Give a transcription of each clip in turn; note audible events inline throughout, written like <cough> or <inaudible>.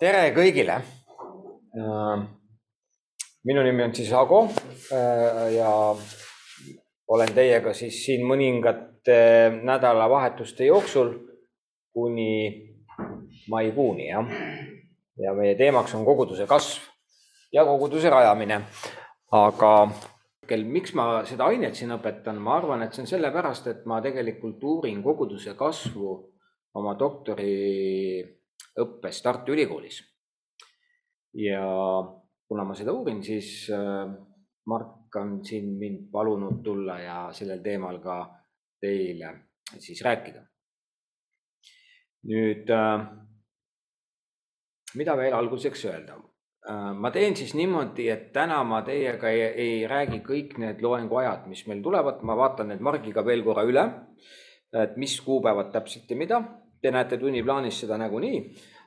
tere kõigile. minu nimi on siis Ago äh, ja olen teiega siis siin mõningate nädalavahetuste jooksul kuni maikuuni jah. ja meie teemaks on koguduse kasv ja koguduse rajamine. aga miks ma seda ainet siin õpetan, ma arvan, et see on sellepärast, et ma tegelikult uurin koguduse kasvu oma doktoriõppes Tartu Ülikoolis. ja kuna ma seda uurin, siis äh, Mark on siin mind palunud tulla ja sellel teemal ka teile siis rääkida. nüüd, äh, mida veel alguseks öelda? Äh, ma teen siis niimoodi, et täna ma teiega ei, ei räägi kõik need loenguajad, mis meil tulevad, ma vaatan need Margiga veel korra üle, et mis kuupäevad täpselt ja mida Te näete tunniplaanis seda nagunii,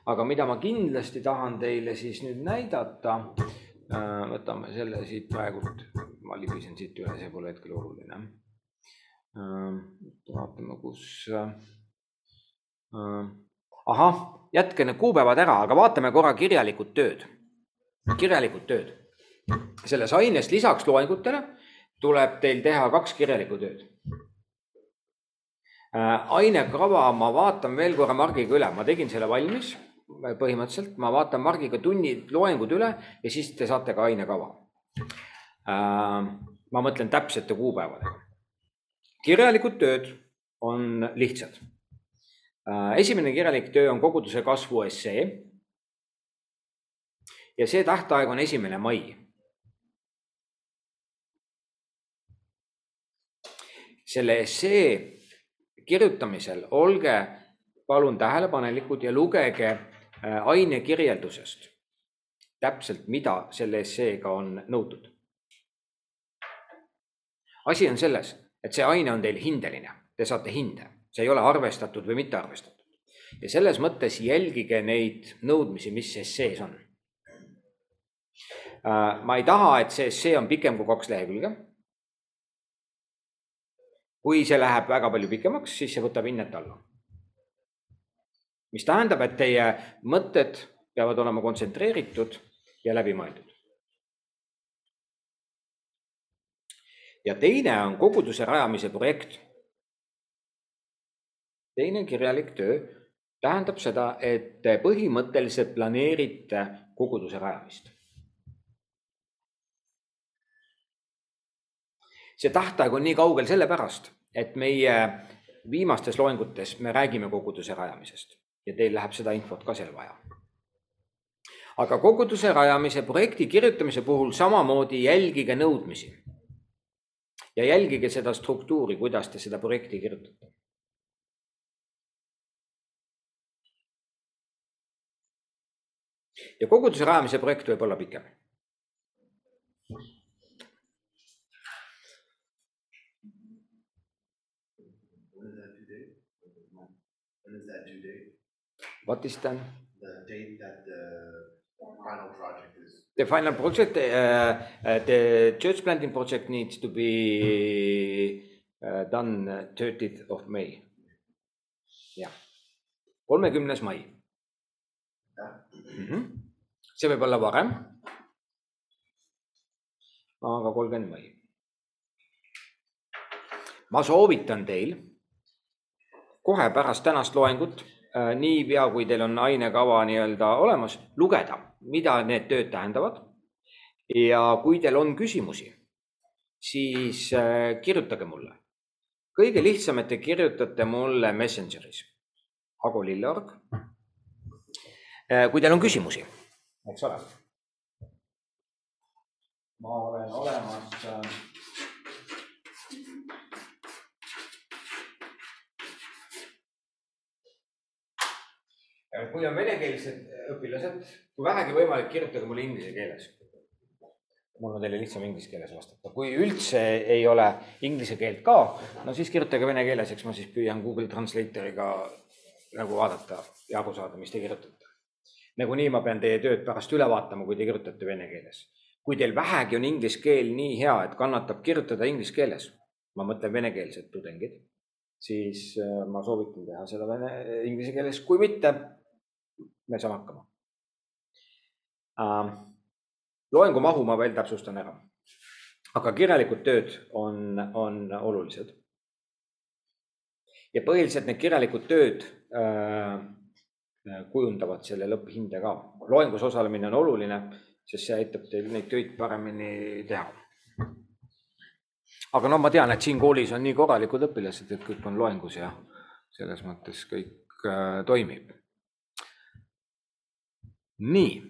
aga mida ma kindlasti tahan teile siis nüüd näidata, äh, võtame selle siit praegult, ma libisen siit üle, see pole hetkel oluline. Äh, vaatame, kus. Äh, ahah, jätke need kuupäevad ära, aga vaatame korra kirjalikud tööd, kirjalikud tööd. selles aines lisaks loengutele tuleb teil teha kaks kirjalikku tööd ainekava ma vaatan veel korra Margiga üle, ma tegin selle valmis äh, põhimõtteliselt, ma vaatan Margiga tunnid, loengud üle ja siis te saate ka ainekava. Äh, ma mõtlen täpsete kuupäevadega. kirjalikud tööd on lihtsad. esimene kirjalik töö on koguduse kasvu essee. ja see tähtaeg on esimene mai selle essee kirjutamisel olge palun tähelepanelikud ja lugege äh, aine kirjeldusest täpselt, mida selle esseega on nõutud. asi on selles, et see aine on teil hindeline, te saate hinde, see ei ole arvestatud või mitte arvestatud. ja selles mõttes jälgige neid nõudmisi, mis essees on. Äh, ma ei taha, et see essee on pikem kui kaks lehekülge kui see läheb väga palju pikemaks, siis see võtab hinnet alla. mis tähendab, et teie mõtted peavad olema kontsentreeritud ja läbimõeldud. ja teine on koguduse rajamise projekt. teine kirjalik töö tähendab seda, et te põhimõtteliselt planeerite koguduse rajamist see tähtaeg on nii kaugel sellepärast, et meie viimastes loengutes me räägime koguduse rajamisest ja teil läheb seda infot ka seal vaja. aga koguduse rajamise projekti kirjutamise puhul samamoodi jälgige nõudmisi. ja jälgige seda struktuuri, kuidas te seda projekti kirjutate. ja koguduse rajamise projekt võib olla pikem What is done? The date that the final project is. The final project, uh, uh, the church planting project needs to be uh, done thirtieth of May. jah, kolmekümnes mai. -hmm. see võib olla varem. aga kolmkümmend mai. ma soovitan teil kohe pärast tänast loengut Äh, niipea, kui teil on ainekava nii-öelda olemas, lugeda, mida need tööd tähendavad. ja kui teil on küsimusi, siis äh, kirjutage mulle. kõige lihtsam, et te kirjutate mulle Messengeris, Ago Lilleorg. Äh, kui teil on küsimusi, eks ole. ma olen olemas kui on venekeelsed õpilased, kui vähegi võimalik, kirjutage mulle inglise keeles. mul on teile lihtsam inglise keeles vastata, kui üldse ei ole inglise keelt ka, no siis kirjutage vene keeles, eks ma siis püüan Google Translatoriga nagu vaadata ja aru saada, mis te kirjutate. nagunii ma pean teie tööd pärast üle vaatama, kui te kirjutate vene keeles. kui teil vähegi on inglise keel nii hea, et kannatab kirjutada inglise keeles, ma mõtlen venekeelsed tudengid, siis äh, ma soovitan teha seda vene, inglise keeles, kui mitte me saame hakkama. äh,. loengu mahu ma veel täpsustan ära. aga kirjalikud tööd on, on olulised. ja põhiliselt need kirjalikud tööd äh, kujundavad selle lõpphinde ka. loengus osalemine on oluline, sest see aitab teil neid töid paremini teha aga no ma tean, et siin koolis on nii korralikud õpilased, et kõik on loengus ja selles mõttes kõik äh, toimib. Nii,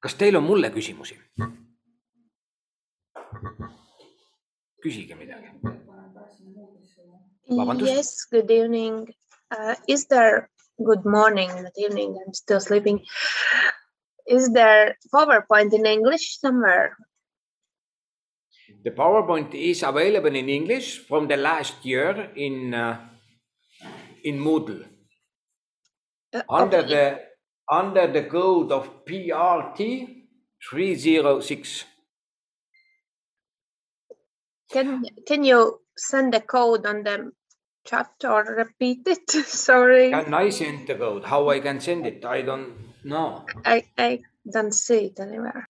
kas teil on mulle küsimusi? küsige midagi. Yes, good evening. Uh, is there good morning, not evening? I'm still sleeping. Is there PowerPoint in English somewhere? The PowerPoint is available in English from the last year in uh, in Moodle Uh, under okay. the under the code of PRT three zero six. Can can you send the code on the chat or repeat it? <laughs> Sorry, Can I send the code? How I can send it? I don't know. I I don't see it anywhere.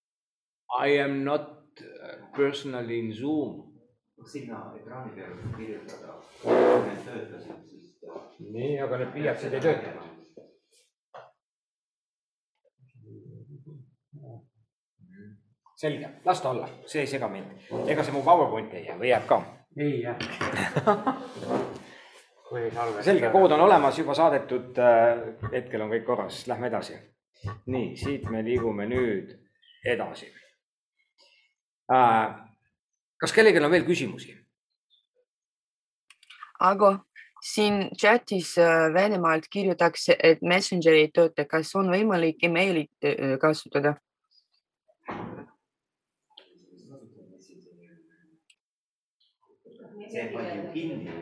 I am not uh, personally in Zoom. sinna ekraani peale saab kirjutada, kui need töötasid, siis. nii, aga need pliiatsid ei tööta. Selge, las ta olla, see ei sega mind. ega see mu PowerPoint ei jää või jääb ka? ei jah. kui ei salvesta. selge, kood on olemas, juba saadetud. hetkel on kõik korras, lähme edasi. nii, siit me liigume nüüd edasi. kas kellelgi on veel küsimusi? aga siin chatis äh, Venemaalt kirjutatakse, et Messenger ei tööta, kas on võimalik emaili äh, kasutada? See pandi ju kinni.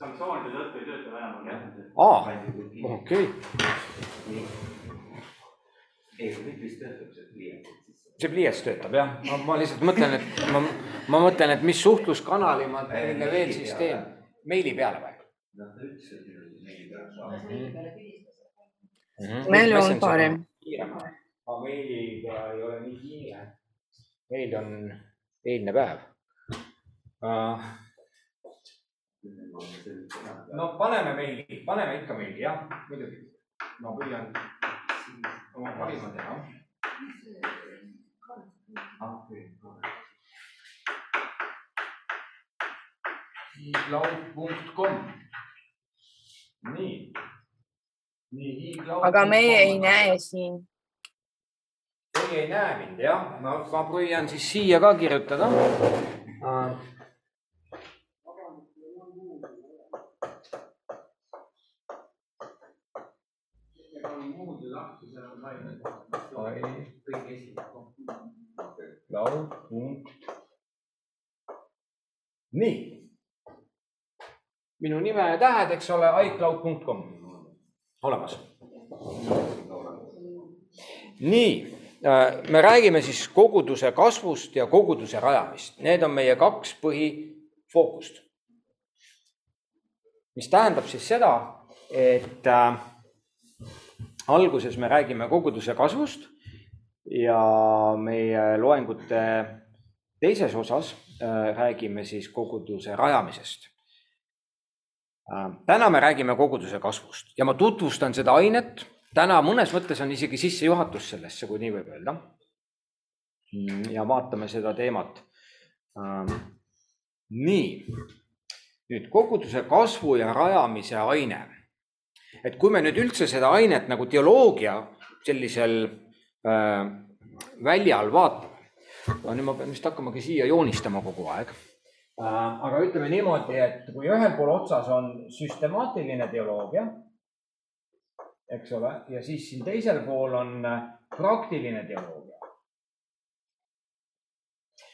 sanktsioonide tõttu ei tööta Venemaal. aa, ju kinni. okei, ei, kõik vist töötab see pliiatsid sisse. see pliiats töötab jah, ma, ma lihtsalt mõtlen, et ma, ma mõtlen, et mis suhtluskanali ma teile veel siis teen, meili peale või? noh, ta ütles, et meili peale saab. meil on parem. kiirem, aga meiliga ei ole nii kiire. meil on eilne päev. No paneme meili, paneme ikka meili jah, muidugi. ma püüan oma parima teha. hiiglaud.com. nii. nii hiiglaud. aga meie ei näe siin. Teie ei näe mind jah, ma, ma püüan siis siia ka kirjutada. Laud punkt. nii. minu nime ja tähed, eks ole, iCloud.com olemas nii, me räägime siis koguduse kasvust ja koguduse rajamist, need on meie kaks põhifookust. mis tähendab siis seda, et äh, alguses me räägime koguduse kasvust ja meie loengute teises osas äh, räägime siis koguduse rajamisest äh,. täna me räägime koguduse kasvust ja ma tutvustan seda ainet täna mõnes mõttes on isegi sissejuhatus sellesse, kui nii võib öelda. ja vaatame seda teemat. nii, nüüd koguduse kasvu ja rajamise aine. et kui me nüüd üldse seda ainet nagu teoloogia sellisel äh, väljal vaatame, no nüüd ma pean vist hakkamagi siia joonistama kogu aeg äh,. aga ütleme niimoodi, et kui ühel pool otsas on süstemaatiline teoloogia eks ole, ja siis siin teisel pool on praktiline teoloogia.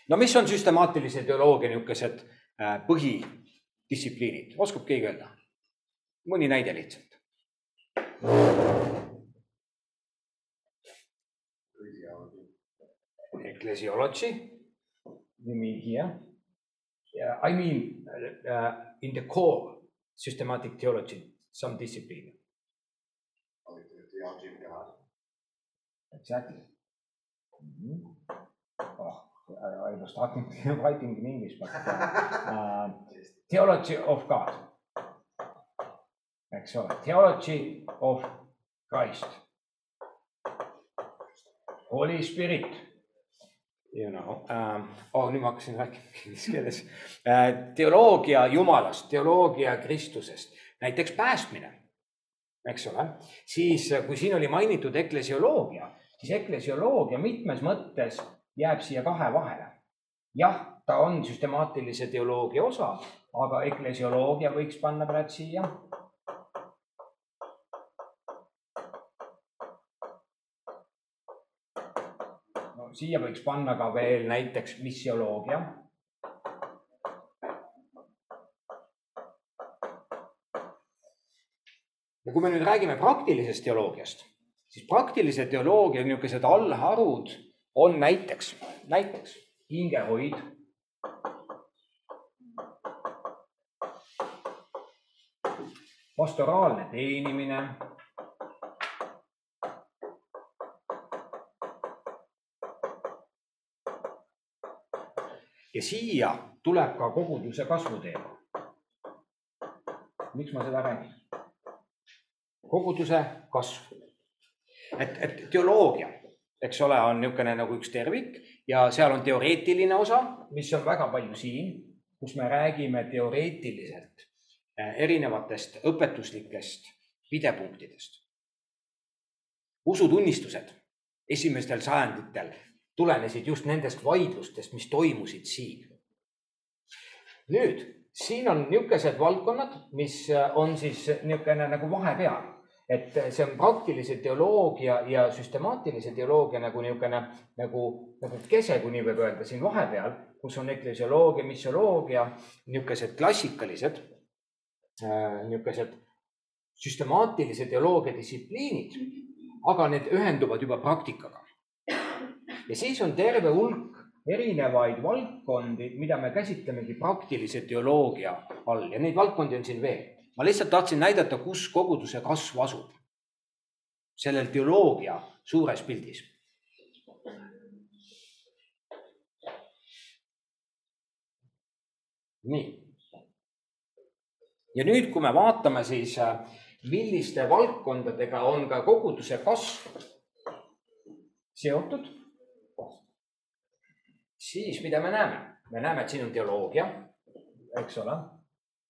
no mis on süstemaatilise teoloogia niisugused põhidistsipliinid, oskab keegi öelda? mõni näide lihtsalt. Ecclesiology, you mean here? Yeah, I mean uh, in the core systematic theology, some discipline. exactly mm. -hmm. Oh, I was starting <laughs> writing in English, but uh, <laughs> theology of God. eks ole, theology of Christ. Holy Spirit. You know um,, oh nüüd ma hakkasin rääkima inglise keeles uh,. teoloogia Jumalast, teoloogia Kristusest, näiteks päästmine, eks ole, siis kui siin oli mainitud eklesioloogia, siis eklesioloogia mitmes mõttes jääb siia kahe vahele. jah, ta on süstemaatilise teoloogia osa, aga eklesioloogia võiks panna praegu siia no siia võiks panna ka veel näiteks missioloogia. ja kui me nüüd räägime praktilisest teoloogiast, siis praktilise teoloogia niisugused allharud on näiteks, näiteks hingehoid. pastoraalne teenimine ja siia tuleb ka koguduse kasvu teema. miks ma seda räägin? koguduse kasv. et, et teoloogia, eks ole, on niisugune nagu üks tervik ja seal on teoreetiline osa, mis on väga palju siin, kus me räägime teoreetiliselt äh, erinevatest õpetuslikest pidepunktidest. usutunnistused esimestel sajanditel tulenesid just nendest vaidlustest, mis toimusid siin. nüüd siin on niisugused valdkonnad, mis on siis niisugune nagu vahepeal, et see on praktilise teoloogia ja süstemaatilise teoloogia nagu niisugune nagu, nagu kese, kui nii võib öelda, siin vahepeal, kus on eklesioloogia, missioloogia, niisugused klassikalised, niisugused süstemaatilise teoloogia distsipliinid, aga need ühenduvad juba praktikaga ja siis on terve hulk erinevaid valdkondi, mida me käsitlemegi praktilise teoloogia all ja neid valdkondi on siin veel. ma lihtsalt tahtsin näidata, kus koguduse kasv asub. sellel teoloogia suures pildis. nii. ja nüüd, kui me vaatame siis, milliste valdkondadega on ka koguduse kasv seotud siis mida me näeme? me näeme, et siin on teoloogia, eks ole,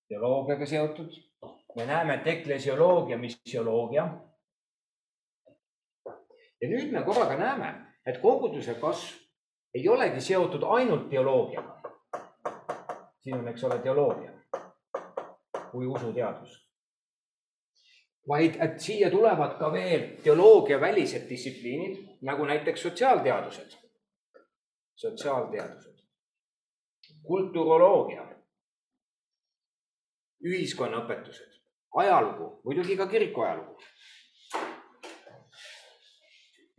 teoloogiaga seotud. me näeme, et eklesioloogia, missioloogia. ja nüüd me korraga näeme, et koguduse kasv ei olegi seotud ainult teoloogiaga. siin on, eks ole, teoloogia kui usuteadus. vaid et siia tulevad ka veel teoloogia välised distsipliinid nagu näiteks sotsiaalteadused sotsiaalteadused, kulturoloogia, ühiskonnaõpetused, ajalugu, muidugi ka kiriku ajalugu.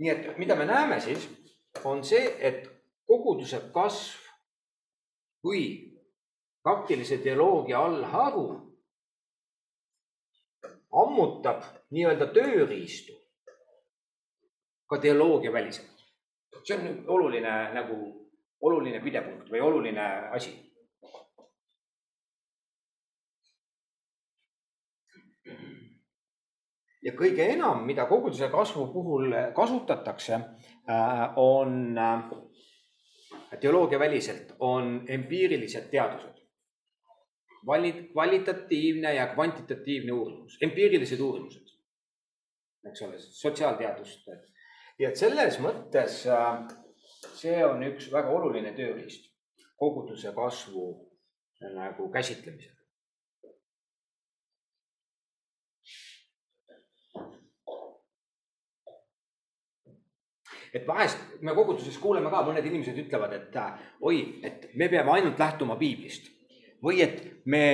nii et mida me näeme siis, on see, et koguduse kasv kui praktilise teoloogia allharu ammutab nii-öelda tööriistu ka teoloogia väliselt see on oluline nagu, oluline pidepunkt või oluline asi. ja kõige enam, mida koguduse kasvu puhul kasutatakse, äh, on äh, teoloogiaväliselt, on empiirilised teadused. Vali-, kvalitatiivne ja kvantitatiivne uurimus, empiirilised uurimused, eks ole, sotsiaalteaduste nii et selles mõttes äh, see on üks väga oluline tööriist koguduse kasvu äh, nagu käsitlemisel. et vahest me koguduses kuuleme ka, mõned inimesed ütlevad, et äh, oi, et me peame ainult lähtuma piiblist või et me,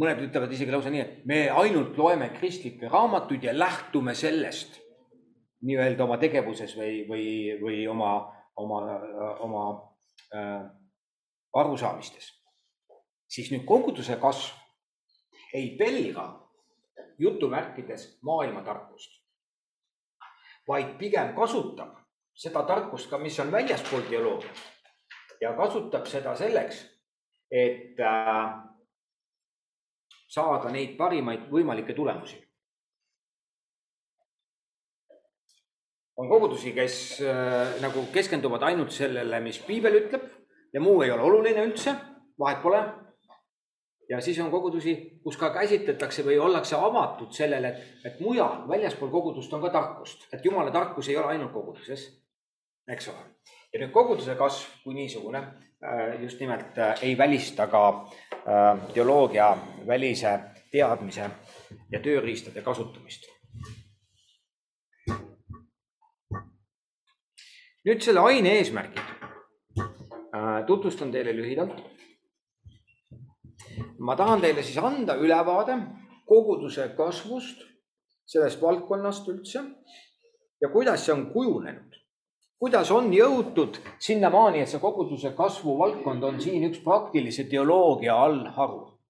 mõned ütlevad isegi lausa nii, et me ainult loeme kristlikke raamatuid ja lähtume sellest nii-öelda oma tegevuses või, või, või oma, oma, oma äh, arusaamistes, siis nüüd koguduse kasv ei pelga jutumärkides maailmatarkust, vaid pigem kasutab seda tarkust ka, mis on väljaspool teoloogiat ja kasutab seda selleks, et äh, saada neid parimaid võimalikke tulemusi. On kogudusi, kes äh, nagu keskenduvad ainult sellele, mis piibel ütleb ja muu ei ole oluline üldse, vahet pole. ja siis on kogudusi, kus ka käsitletakse või ollakse avatud sellele, et, et mujal väljaspool kogudust on ka tarkust, et jumala tarkus ei ole ainult koguduses, eks ole. ja nüüd koguduse kasv kui niisugune äh, just nimelt äh, ei välista ka äh, teoloogia välise teadmise ja tööriistade kasutamist nüüd selle aine eesmärgid. tutvustan teile lühidalt. ma tahan teile siis anda ülevaade koguduse kasvust, sellest valdkonnast üldse ja kuidas see on kujunenud. kuidas on jõutud sinnamaani, et see koguduse kasvu valdkond on siin üks praktilise teoloogia allharu.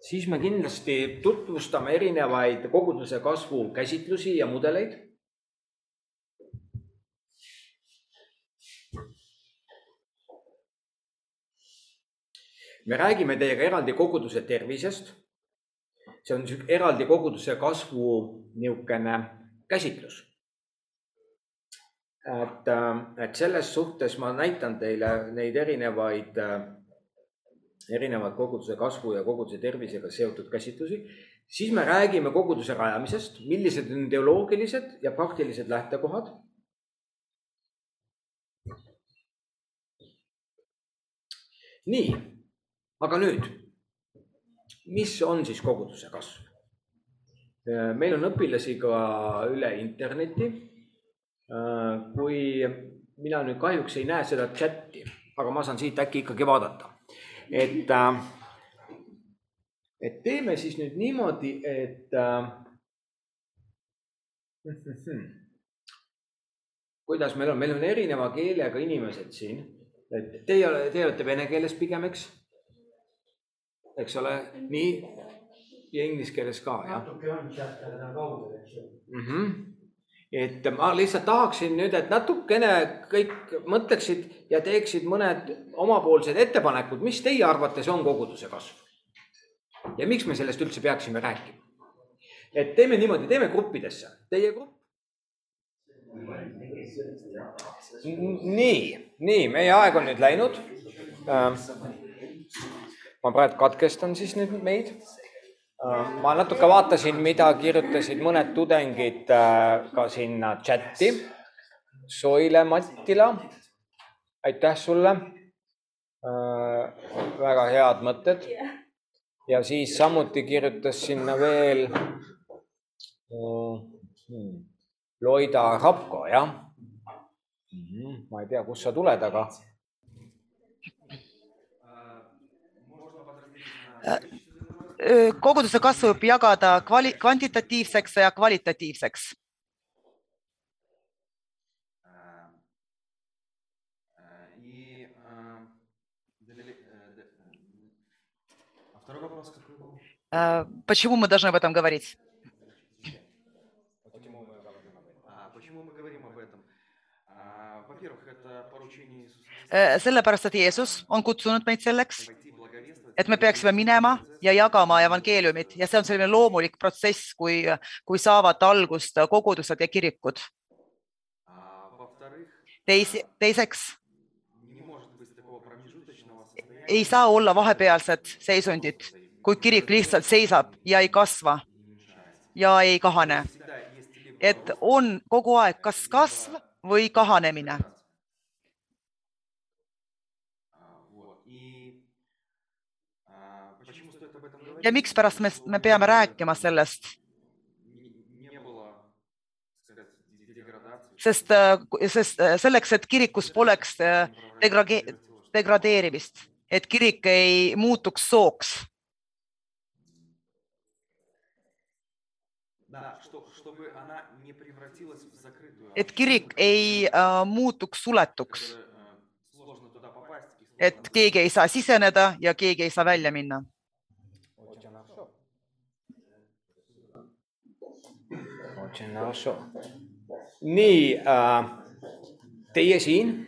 Siis me kindlasti tutvustame erinevaid koguduse kasvu käsitlusi ja mudeleid. me räägime teiega eraldi koguduse tervisest. see on eraldi koguduse kasvu niisugune käsitlus. et, et selles suhtes ma näitan teile neid erinevaid erinevad koguduse kasvu ja koguduse tervisega seotud käsitlusi, siis me räägime koguduse rajamisest, millised on teoloogilised ja praktilised lähtekohad. nii, aga nüüd, mis on siis koguduse kasv? meil on õpilasi ka üle interneti. kui mina nüüd kahjuks ei näe seda chati, aga ma saan siit äkki ikkagi vaadata et, äh, et teeme siis nüüd niimoodi, et äh, kuidas meil on, meil on erineva keelega inimesed siin, et teie, teie olete vene keeles pigem, eks? eks ole, nii ja inglise keeles ka, jah? natuke on sealt, aga ta on kaugel, eks ju. -hmm et ma lihtsalt tahaksin nüüd, et natukene kõik mõtleksid ja teeksid mõned omapoolsed ettepanekud, mis teie arvates on koguduse kasv? ja miks me sellest üldse peaksime rääkima? et teeme niimoodi, teeme gruppidesse, teie grupp. nii, nii, meie aeg on nüüd läinud. ma praegu katkestan siis nüüd meid ma natuke vaatasin, mida kirjutasid mõned tudengid äh, ka sinna chati. Soile Mattila, aitäh sulle. Äh, väga head mõtted. ja siis samuti kirjutas sinna veel hmm, Loida Rapko, jah. Mhm, ma ei tea, kust sa tuled, aga. Koguduse kasvu võib jagada kvali-, kvantitatiivseks ja kvalitatiivseks. Почему мы должны об этом говорить? Почему мы говорим об этом? Во-первых, это поручение Иисуса. Sellepärast, et Jeesus on kutsunud meid selleks, et me peaksime minema ja jagama evangeeliumit ja see on selline loomulik protsess, kui, kui saavad algust kogudused ja kirikud. Teis, teiseks ei saa olla vahepealset seisundit, kui kirik lihtsalt seisab ja ei kasva ja ei kahane. et on kogu aeg kas kasv või kahanemine ja mikspärast me, me peame rääkima sellest? sest, sest selleks, et kirikus poleks degrade, degradeerimist, et kirik ei muutuks sooks. et kirik ei äh, muutuks suletuks. et keegi ei saa siseneda ja keegi ei saa välja minna Genauso. nii äh,, teie siin.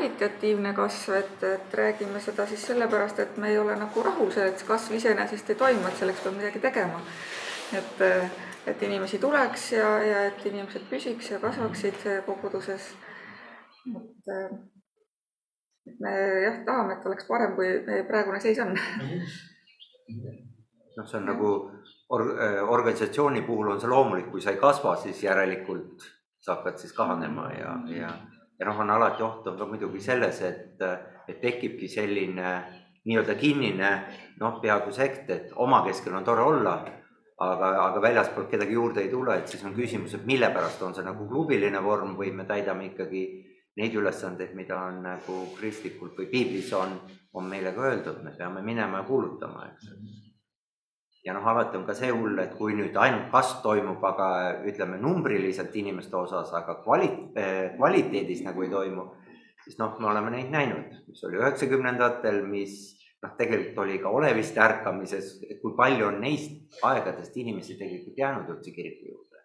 kvalitatiivne kasv, et, et räägime seda siis sellepärast, et me ei ole nagu rahul, see kasv iseenesest ei toimu, et selleks peab midagi tegema. et, et inimesi tuleks ja, ja et inimesed püsiks ja kasvaksid koguduses. et et me jah, tahame, et oleks parem, kui meie praegune seis on. Noh, see on nagu or-, organisatsiooni puhul on see loomulik, kui sa ei kasva, siis järelikult sa hakkad siis kahanema ja, ja, ja noh, on alati oht on ka muidugi selles, et, et tekibki selline nii-öelda kinnine noh, peaaegu sekt, et oma keskel on tore olla, aga, aga väljaspoolt kedagi juurde ei tule, et siis on küsimus, et mille pärast on see nagu klubiline vorm või me täidame ikkagi neid ülesandeid, mida on nagu kristlikult või piiblis on, on meile ka öeldud, me peame minema ja kuulutama, eks. Ja noh, alati on ka see hull, et kui nüüd ainult kasv toimub, aga ütleme numbriliselt inimeste osas, aga kvali-, kvaliteedis nagu ei toimu, siis noh, me oleme neid näinud, mis oli üheksakümnendatel, mis noh, tegelikult oli ka oleviste ärkamises, et kui palju on neist aegadest inimesi tegelikult jäänud üldse kiriku juurde.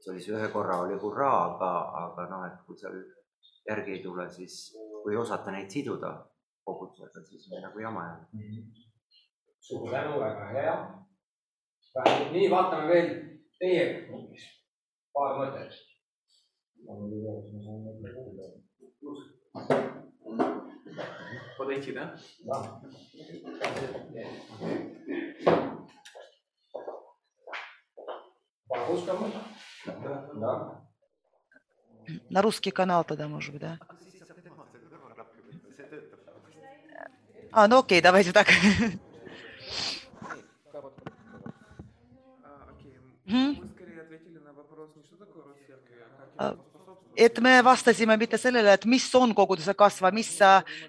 see oli see ühe korra oli hurraa, aga, aga noh, et kui seal järgi ei tule, siis kui ei osata neid siduda kogudusega, siis on nagu jama jäänud mm -hmm.. suur tänu, väga hea. nii, vaatame veel teie grupis paar mõtet. Pod ehtida? jah. Palustamme. jah. На русский канал тогда, может быть, да? А, ну окей, давайте так. А, окей. Мгм. Вы скорее ответили на вопрос не что такое род церкви, а как А, ему способствовать. et me vastasime mitte sellele , et mis on koguduse kasv , mis ,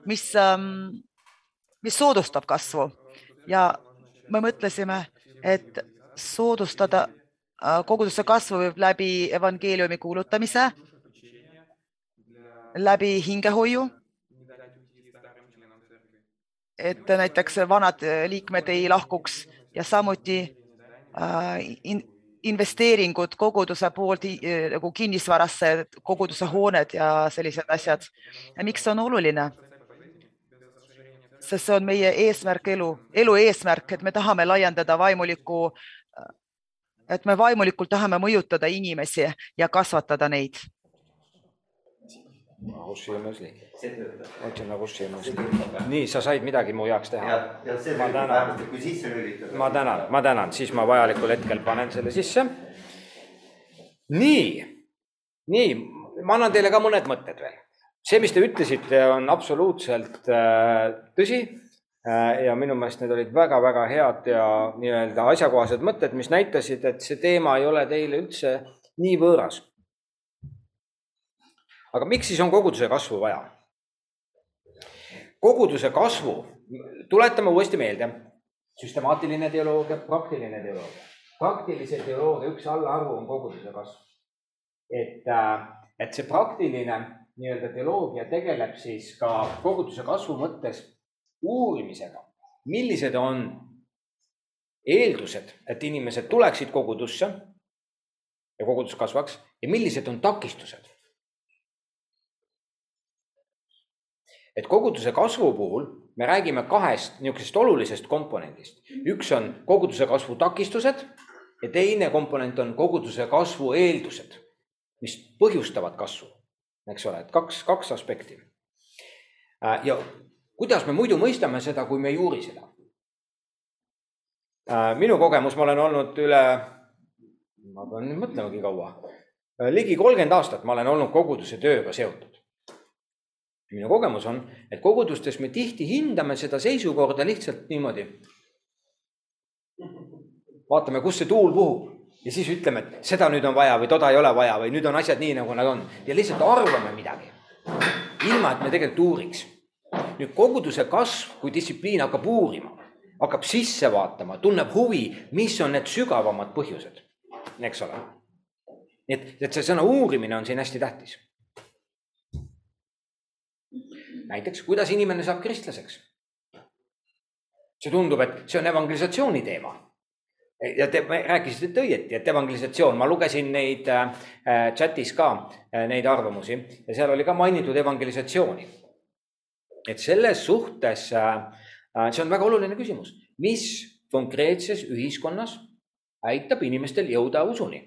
mis , mis soodustab kasvu ja me mõtlesime , et soodustada äh, koguduse kasvu võib läbi evangeeliumi kuulutamise , läbi hingehoiu. et näiteks vanad äh, liikmed ei lahkuks ja samuti äh, in, investeeringud koguduse poolt äh, nagu kinnisvarasse, koguduse hooned ja sellised asjad. miks see on oluline? sest see on meie eesmärk elu, elu eesmärk, et me tahame laiendada vaimulikku, et me vaimulikult tahame mõjutada inimesi ja kasvatada neid nagu Siemens League. ma ütlen nagu Siemens League. nii, sa said midagi mu heaks teha? ma tänan, ma tänan, ma tänan, siis ma vajalikul hetkel panen selle sisse. nii, nii, ma annan teile ka mõned mõtted veel. see, mis te ütlesite, on absoluutselt äh, tõsi äh, ja minu meelest need olid väga-väga head ja nii-öelda asjakohased mõtted, mis näitasid, et see teema ei ole teile üldse nii võõras aga miks siis on koguduse kasvu vaja? koguduse kasvu, tuletame uuesti meelde, süstemaatiline teoloogia, praktiline teoloogia. praktilise teoloogia üks allaarvu on koguduse kasv. et, et see praktiline nii-öelda teoloogia tegeleb siis ka koguduse kasvu mõttes uurimisega, millised on eeldused, et inimesed tuleksid kogudusse ja kogudus kasvaks ja millised on takistused et koguduse kasvu puhul me räägime kahest niisugusest olulisest komponendist. üks on koguduse kasvu takistused ja teine komponent on koguduse kasvu eeldused, mis põhjustavad kasvu, eks ole, et kaks, kaks aspekti. ja kuidas me muidu mõistame seda, kui me ei uuri seda? minu kogemus, ma olen olnud üle, ma pean nüüd mõtlemagi kaua, ligi kolmkümmend aastat ma olen olnud koguduse tööga seotud minu kogemus on, et kogudustes me tihti hindame seda seisukorda lihtsalt niimoodi. vaatame, kus see tuul puhub ja siis ütleme, et seda nüüd on vaja või toda ei ole vaja või nüüd on asjad nii, nagu nad on ja lihtsalt arvame midagi. ilma, et me tegelikult uuriks. nüüd koguduse kasv, kui distsipliin hakkab uurima, hakkab sisse vaatama, tunneb huvi, mis on need sügavamad põhjused, eks ole. nii et, et see sõna uurimine on siin hästi tähtis näiteks, kuidas inimene saab kristlaseks. see tundub, et see on evangelisatsiooni teema. ja te rääkisite õieti, et evangelisatsioon, ma lugesin neid äh, chat'is ka äh, neid arvamusi ja seal oli ka mainitud evangelisatsiooni. et selles suhtes äh, äh see on väga oluline küsimus, mis konkreetses ühiskonnas aitab inimestel jõuda usuni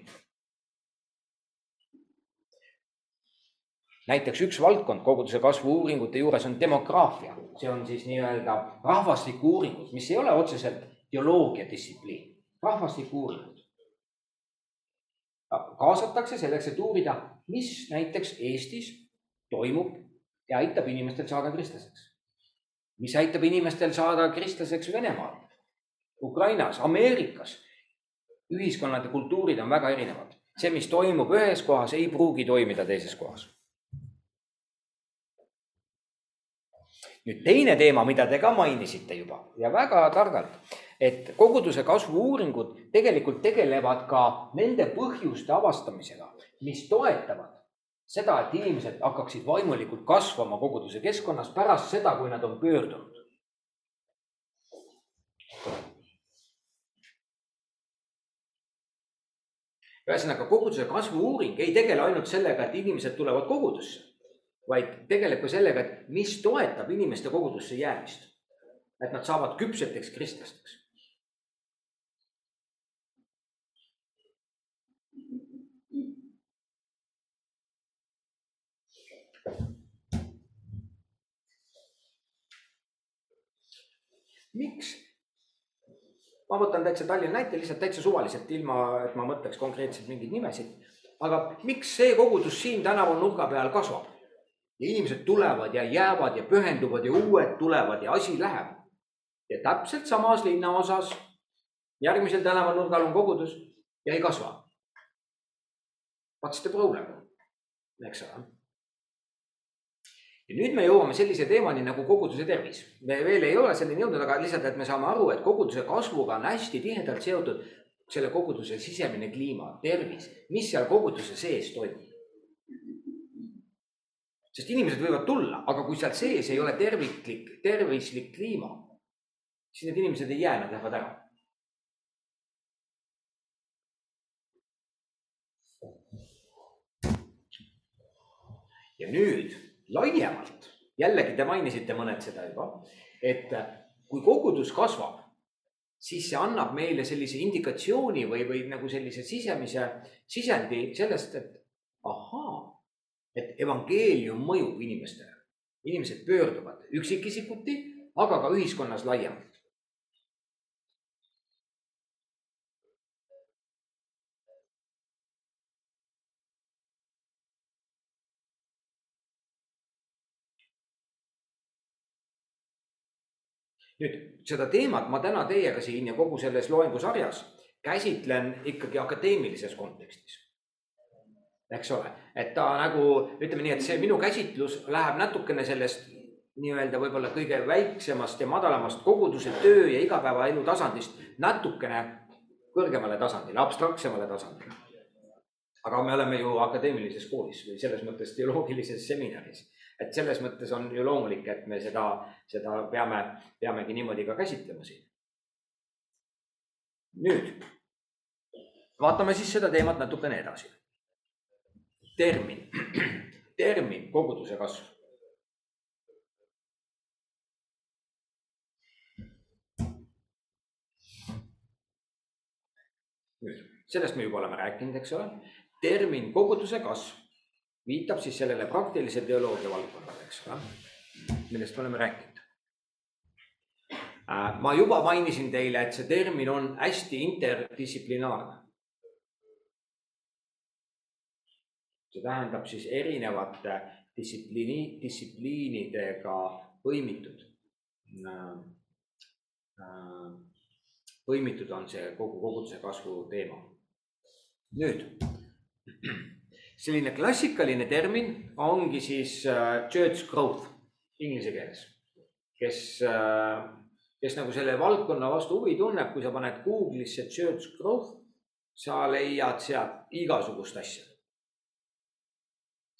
näiteks üks valdkond koguduse kasvu uuringute juures on demograafia, see on siis nii-öelda rahvastiku uuringud, mis ei ole otseselt teoloogia distsipliin, rahvastiku uuringud. kaasatakse selleks, et uurida, mis näiteks Eestis toimub ja aitab inimestel saada kristlaseks. mis aitab inimestel saada kristlaseks Venemaal, Ukrainas, Ameerikas. ühiskonnad ja kultuurid on väga erinevad. see, mis toimub ühes kohas, ei pruugi toimida teises kohas nüüd teine teema, mida te ka mainisite juba ja väga targalt, et koguduse kasvu uuringud tegelikult tegelevad ka nende põhjuste avastamisega, mis toetavad seda, et inimesed hakkaksid vaimulikult kasvama koguduse keskkonnas pärast seda, kui nad on pöördunud. ühesõnaga, koguduse kasvu uuring ei tegele ainult sellega, et inimesed tulevad kogudusse vaid tegeleb ka sellega, et mis toetab inimeste kogudusse jäämist. et nad saavad küpseteks kristlasteks. miks? ma võtan täitsa Tallinna näite lihtsalt täitsa suvaliselt, ilma et ma mõtleks konkreetselt mingeid nimesid. aga miks see kogudus siin tänaval nurga peal kasvab? Ja inimesed tulevad ja jäävad ja pühenduvad ja uued tulevad ja asi läheb. ja täpselt samas linnaosas järgmisel tänavanurgal on kogudus ja ei kasva. What's the problem, eks ole. ja nüüd me jõuame sellise teemani nagu koguduse tervis. me veel ei ole selleni jõudnud, aga lihtsalt, et me saame aru, et koguduse kasvuga on hästi tihedalt seotud selle koguduse sisemine kliima, tervis, mis seal koguduse sees toimub sest inimesed võivad tulla, aga kui seal sees ei ole terviklik, tervislik kliima, siis need inimesed ei jää, nad lähevad ära. ja nüüd laiemalt, jällegi te mainisite mõned seda juba, et kui kogudus kasvab, siis see annab meile sellise indikatsiooni või, või nagu sellise sisemise sisendi sellest, et ahaa et evangeelium mõjub inimestele. inimesed pöörduvad üksikisikuti, aga ka ühiskonnas laiemalt. nüüd seda teemat ma täna teiega siin ja kogu selles loengusarjas käsitlen ikkagi akadeemilises kontekstis eks ole, et ta nagu ütleme nii, et see minu käsitlus läheb natukene sellest nii-öelda võib-olla kõige väiksemast ja madalamast koguduse töö ja igapäevaelu tasandist natukene kõrgemale tasandile, abstraktsemale tasandile. aga me oleme ju akadeemilises koolis või selles mõttes teoloogilises seminaris, et selles mõttes on ju loomulik, et me seda, seda peame, peamegi niimoodi ka käsitlema siin. nüüd vaatame siis seda teemat natukene edasi termin, termin koguduse kasv. nüüd, sellest me juba oleme rääkinud, eks ole. termin koguduse kasv viitab siis sellele praktilise teoloogia valdkonnale, eks ole, millest me oleme rääkinud. Äh, ma juba mainisin teile, et see termin on hästi interdistsiplinaarne see tähendab siis erinevate distsipliini, distsipliinidega põimitud. Äh, äh, põimitud on see kogu koguduse kasvu teema. nüüd selline klassikaline termin ongi siis äh, church growth inglise keeles, kes, kes nagu selle valdkonna vastu huvi tunneb, kui sa paned Google'isse church growth, sa leiad sealt igasugust asja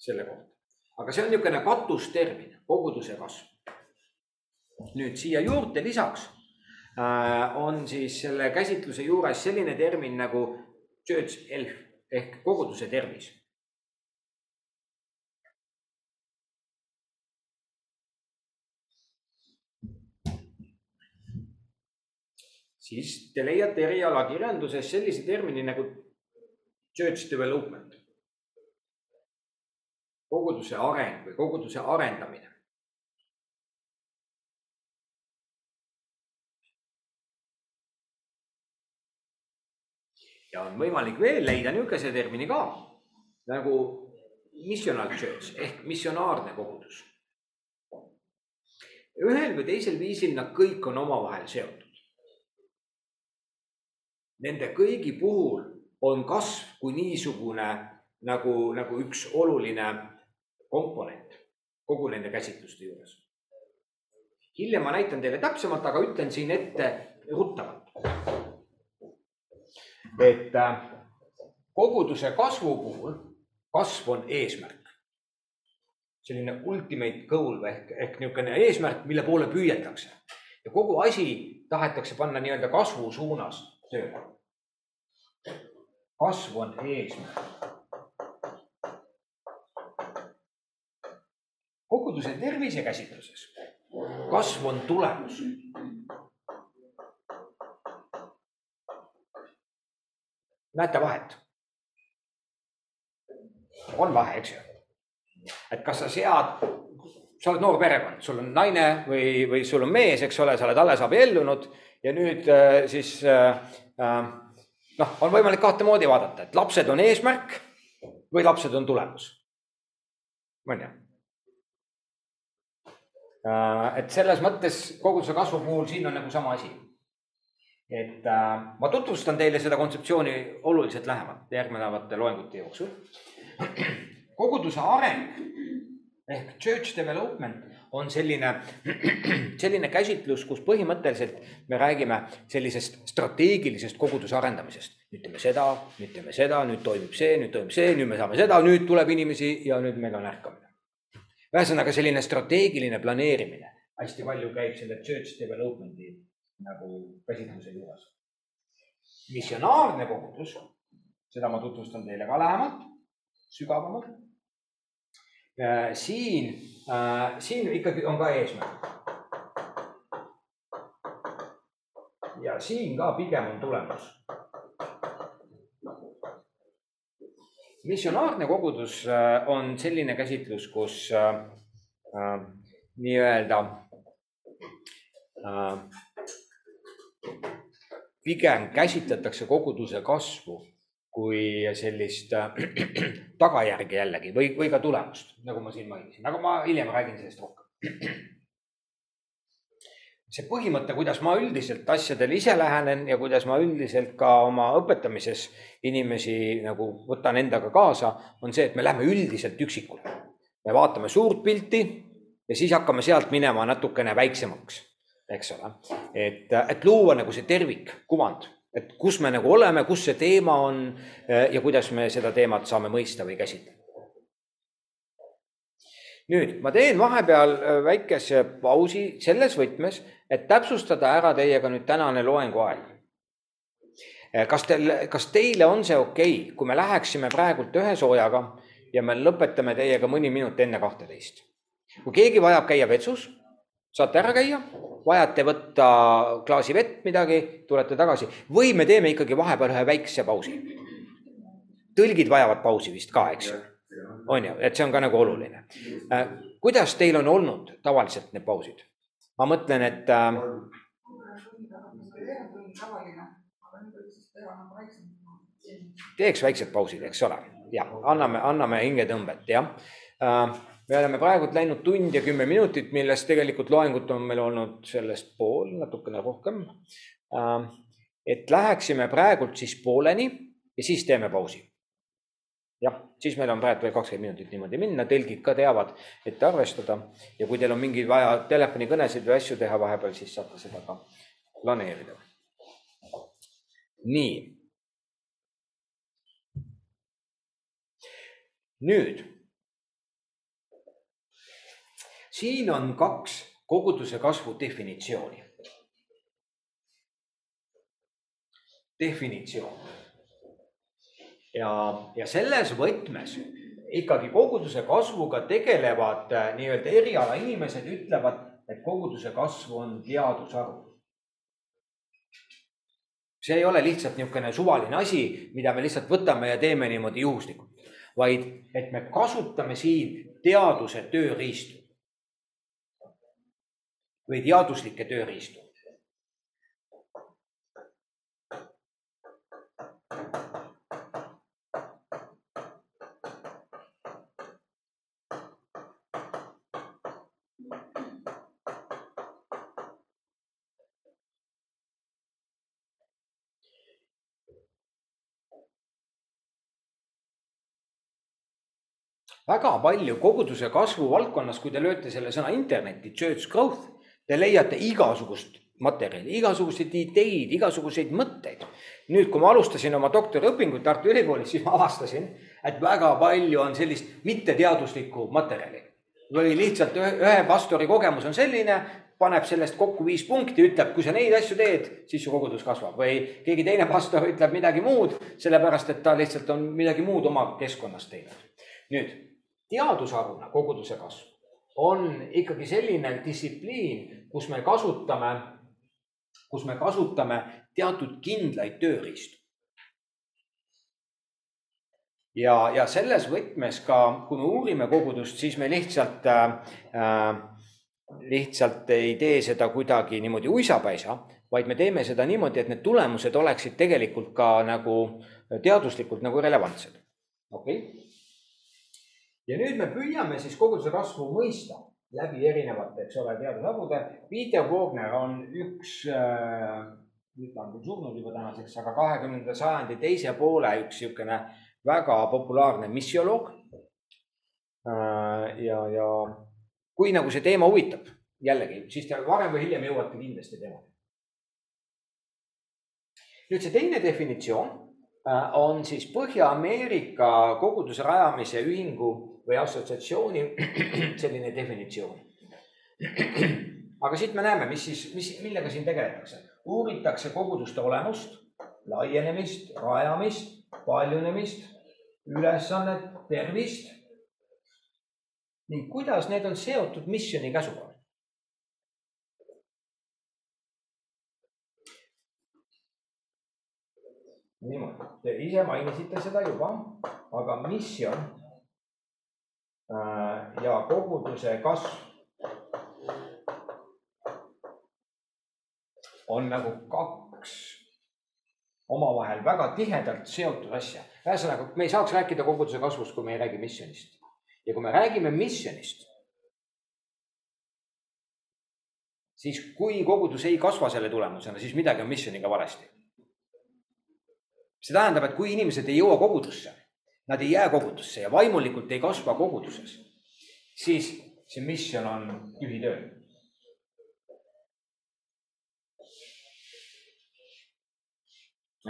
selle kohta. aga see on niisugune katustermin, koguduse kasv. nüüd siia juurde lisaks äh, on siis selle käsitluse juures selline termin nagu church health ehk koguduse tervis siis te leiate erialakirjanduses sellise termini nagu church development. Koguduse areng või koguduse arendamine. ja on võimalik veel leida niisuguse termini ka nagu missional church ehk missionaarne kogudus. ühel või teisel viisil nad kõik on omavahel seotud nende kõigi puhul on kasv kui niisugune nagu, nagu üks oluline komponent kogu nende käsitluste juures. hiljem ma näitan teile täpsemalt, aga ütlen siin ette ruttavalt. et äh, koguduse kasvu puhul kasv on eesmärk. selline ultimate goal ehk, ehk niisugune eesmärk, mille poole püüeldakse ja kogu asi tahetakse panna nii-öelda kasvu suunas tööle kasv on eesmärk. Koguduse tervisekäsitluses kasv on tulemus. näete vahet? on vahe, eks ju? et kas sa sead, sa oled noor perekond, sul on naine või, või sul on mees, eks ole, sa oled alles abiellunud ja nüüd äh, siis äh, äh, noh, on võimalik kahte moodi vaadata, et lapsed on eesmärk või lapsed on tulemus. on ju? Äh, et selles mõttes koguduse kasvu puhul siin on nagu sama asi. et äh, ma tutvustan teile seda kontseptsiooni oluliselt lähemalt järgnevate loengute jooksul. <clears throat> koguduse areng ehk church development on selline, <clears throat> selline käsitlus, kus põhimõtteliselt me räägime sellisest strateegilisest koguduse arendamisest. nüüd teeme seda, nüüd teeme seda, nüüd toimib see, nüüd toimub see, nüüd me saame seda, nüüd tuleb inimesi ja nüüd meil on ärkamine. Ühesõnaga selline strateegiline planeerimine hästi palju käib selle church development'i nagu käsitluse juures. missionaarne kogudus, seda ma tutvustan teile ka lähemalt, sügavamalt siin, äh, siin ikkagi on ka eesmärk. ja siin ka pigem on tulemus. Missionaarne kogudus äh, on selline käsitlus, kus äh, nii-öelda äh, pigem käsitletakse koguduse kasvu kui sellist äh, <clears throat> tagajärge jällegi või, või ka tulemust, nagu ma siin mainisin, aga ma hiljem räägin sellest rohkem. <clears throat> see põhimõte, kuidas ma üldiselt asjadele ise lähenen ja kuidas ma üldiselt ka oma õpetamises inimesi nagu võtan endaga kaasa, on see, et me lähme üldiselt üksikule. me vaatame suurt pilti ja siis hakkame sealt minema natukene väiksemaks, eks ole. et, et luua nagu see tervik, kuvand et kus me nagu oleme, kus see teema on ja kuidas me seda teemat saame mõista või käsitleda. Nüüd ma teen vahepeal eh, väikese pausi selles võtmes, et täpsustada ära teiega nüüd tänane loenguaeg. Eh, kas teil, kas teile on see okei okay,, kui me läheksime praegult ühe soojaga ja me lõpetame teiega mõni minut enne kahteteist? kui keegi vajab käia vetsus, saate ära käia vajate võtta klaasi vett, midagi, tulete tagasi või me teeme ikkagi vahepeal ühe väikse pausi. tõlgid vajavad pausi vist ka, eks ju? On ju, et see on ka nagu oluline. Äh, kuidas teil on olnud tavaliselt need pausid? ma mõtlen, et äh, teeks väiksed pausid, eks ole, jah, anname, anname hingetõmbet, jah äh, me oleme praegult läinud tund ja kümme minutit, millest tegelikult loengut on meil olnud sellest pool, natukene rohkem. Ähm, et läheksime praegult siis pooleni ja siis teeme pausi. Jah, siis meil on praegu veel kakskümmend minutit niimoodi minna, tõlgid ka teavad, et arvestada ja kui teil on mingeid vaja telefonikõnesid või asju teha vahepeal, siis saate seda ka planeerida. nii. nüüd siin on kaks koguduse kasvu definitsiooni. definitsioon. Ja, ja selles võtmes ikkagi koguduse kasvuga tegelevad äh, nii-öelda erialainimesed ütlevad, et koguduse kasv on teadusharu. see ei ole lihtsalt niisugune suvaline asi, mida me lihtsalt võtame ja teeme niimoodi juhuslikult, vaid et me kasutame siin teaduse tööriistu või teaduslikke tööriistu. Väga palju koguduse kasvu valdkonnas, kui te lööte selle sõna internetti, church growth, te leiate igasugust materjali, igasuguseid ideid, igasuguseid mõtteid. nüüd, kui ma alustasin oma doktoriõpinguid Tartu Ülikoolis, siis ma avastasin, et väga palju on sellist mitteteaduslikku materjali. või lihtsalt ühe, ühe pastori kogemus on selline, paneb sellest kokku viis punkti, ütleb, kui sa neid asju teed, siis su kogudus kasvab või keegi teine pastor ütleb midagi muud, sellepärast et ta lihtsalt on midagi muud oma keskkonnas teinud. nüüd teadusharuna koguduse kasv on ikkagi selline distsipliin, kus me kasutame, kus me kasutame teatud kindlaid tööriistu. ja, ja selles võtmes ka, kui me uurime kogudust, siis me lihtsalt äh,, lihtsalt ei tee seda kuidagi niimoodi uisapäisa, vaid me teeme seda niimoodi, et need tulemused oleksid tegelikult ka nagu teaduslikult nagu relevantsed. okei okay?? Ja nüüd me püüame siis koguduse kasvu mõista läbi erinevate, eks ole, teadusharude. Peter Wagner on üks äh,, nüüd ta on küll surnud juba tänaseks, aga kahekümnenda sajandi teise poole üks niisugune väga populaarne missioloog äh,. ja, ja kui nagu see teema huvitab, jällegi, siis te varem või hiljem jõuate kindlasti teemani. nüüd see teine definitsioon äh, on siis Põhja-Ameerika koguduse rajamise ühingu või assotsiatsiooni <clears throat> selline definitsioon. <clears throat> aga siit me näeme, mis siis, mis, millega siin tegeletakse. uuritakse koguduste olemust, laienemist, rajamist, paljunemist, ülesannet, tervist ning kuidas need on seotud missiooni käsuga. niimoodi, te ise mainisite seda juba, aga missioon ja koguduse kasv on nagu kaks omavahel väga tihedalt seotud asja. ühesõnaga, me ei saaks rääkida koguduse kasvust, kui me ei räägi missionist. ja kui me räägime missionist, siis kui kogudus ei kasva selle tulemusena, siis midagi on missioniga valesti. see tähendab, et kui inimesed ei jõua kogudusse nad ei jää kogudusse ja vaimulikult ei kasva koguduses, siis see missioon on tühi töö.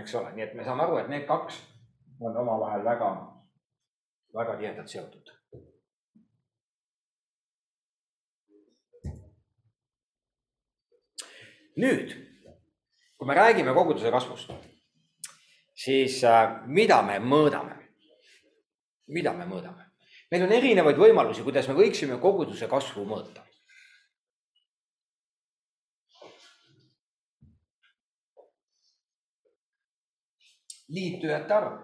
eks ole, nii et me saame aru, et need kaks on omavahel väga, väga tihedalt seotud. nüüd, kui me räägime koguduse kasvust, siis äh, mida me mõõdame? Mida me mõõdame? meil on erinevaid võimalusi, kuidas me võiksime koguduse kasvu mõõta. liitujate arv.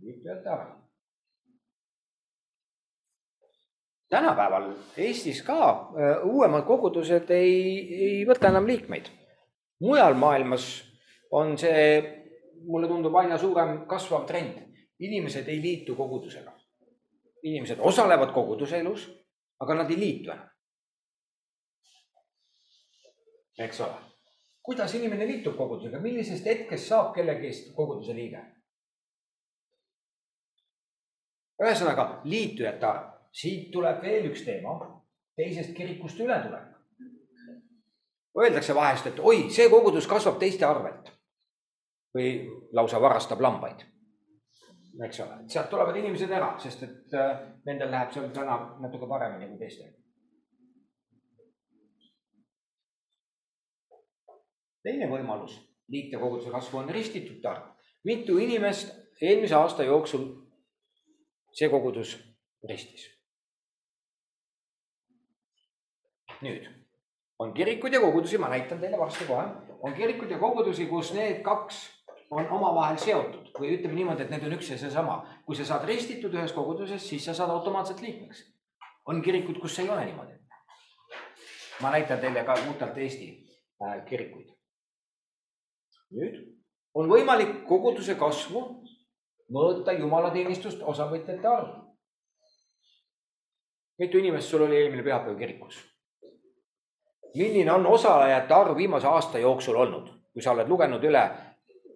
liitujate arv. tänapäeval Eestis ka äh, uuemad kogudused ei, ei võta enam liikmeid. mujal maailmas on see mulle tundub aina suurem kasvav trend. inimesed ei liitu kogudusega. inimesed osalevad koguduse elus, aga nad ei liitu enam. eks ole, kuidas inimene liitub kogudusega, millisest hetkest saab kellegi koguduse liige? ühesõnaga liitujate arv, siit tuleb veel üks teema, teisest kirikust ületulek. Öeldakse vahest, et oi, see kogudus kasvab teiste arvelt või lausa varastab lambaid. eks ole, sealt tulevad inimesed ära, sest et äh, nendel läheb seal täna natuke paremini kui teistel. teine võimalus liita koguduse kasvu on ristitud arv. mitu inimest eelmise aasta jooksul see kogudus ristis? nüüd on kirikuid ja kogudusi, ma näitan teile varsti kohe, on kirikuid ja kogudusi, kus need kaks on omavahel seotud või ütleme niimoodi, et need on üks ja seesama. kui sa saad ristitud ühes koguduses, siis sa saad automaatselt liikmeks. on kirikud, kus ei ole niimoodi. ma näitan teile ka puhtalt Eesti äh, kirikuid. nüüd on võimalik koguduse kasvu mõõta jumalateenistust osavõtjate arvu. mitu inimest sul oli eelmine pühapäev kirikus? milline on osalejate arv viimase aasta jooksul olnud, kui sa oled lugenud üle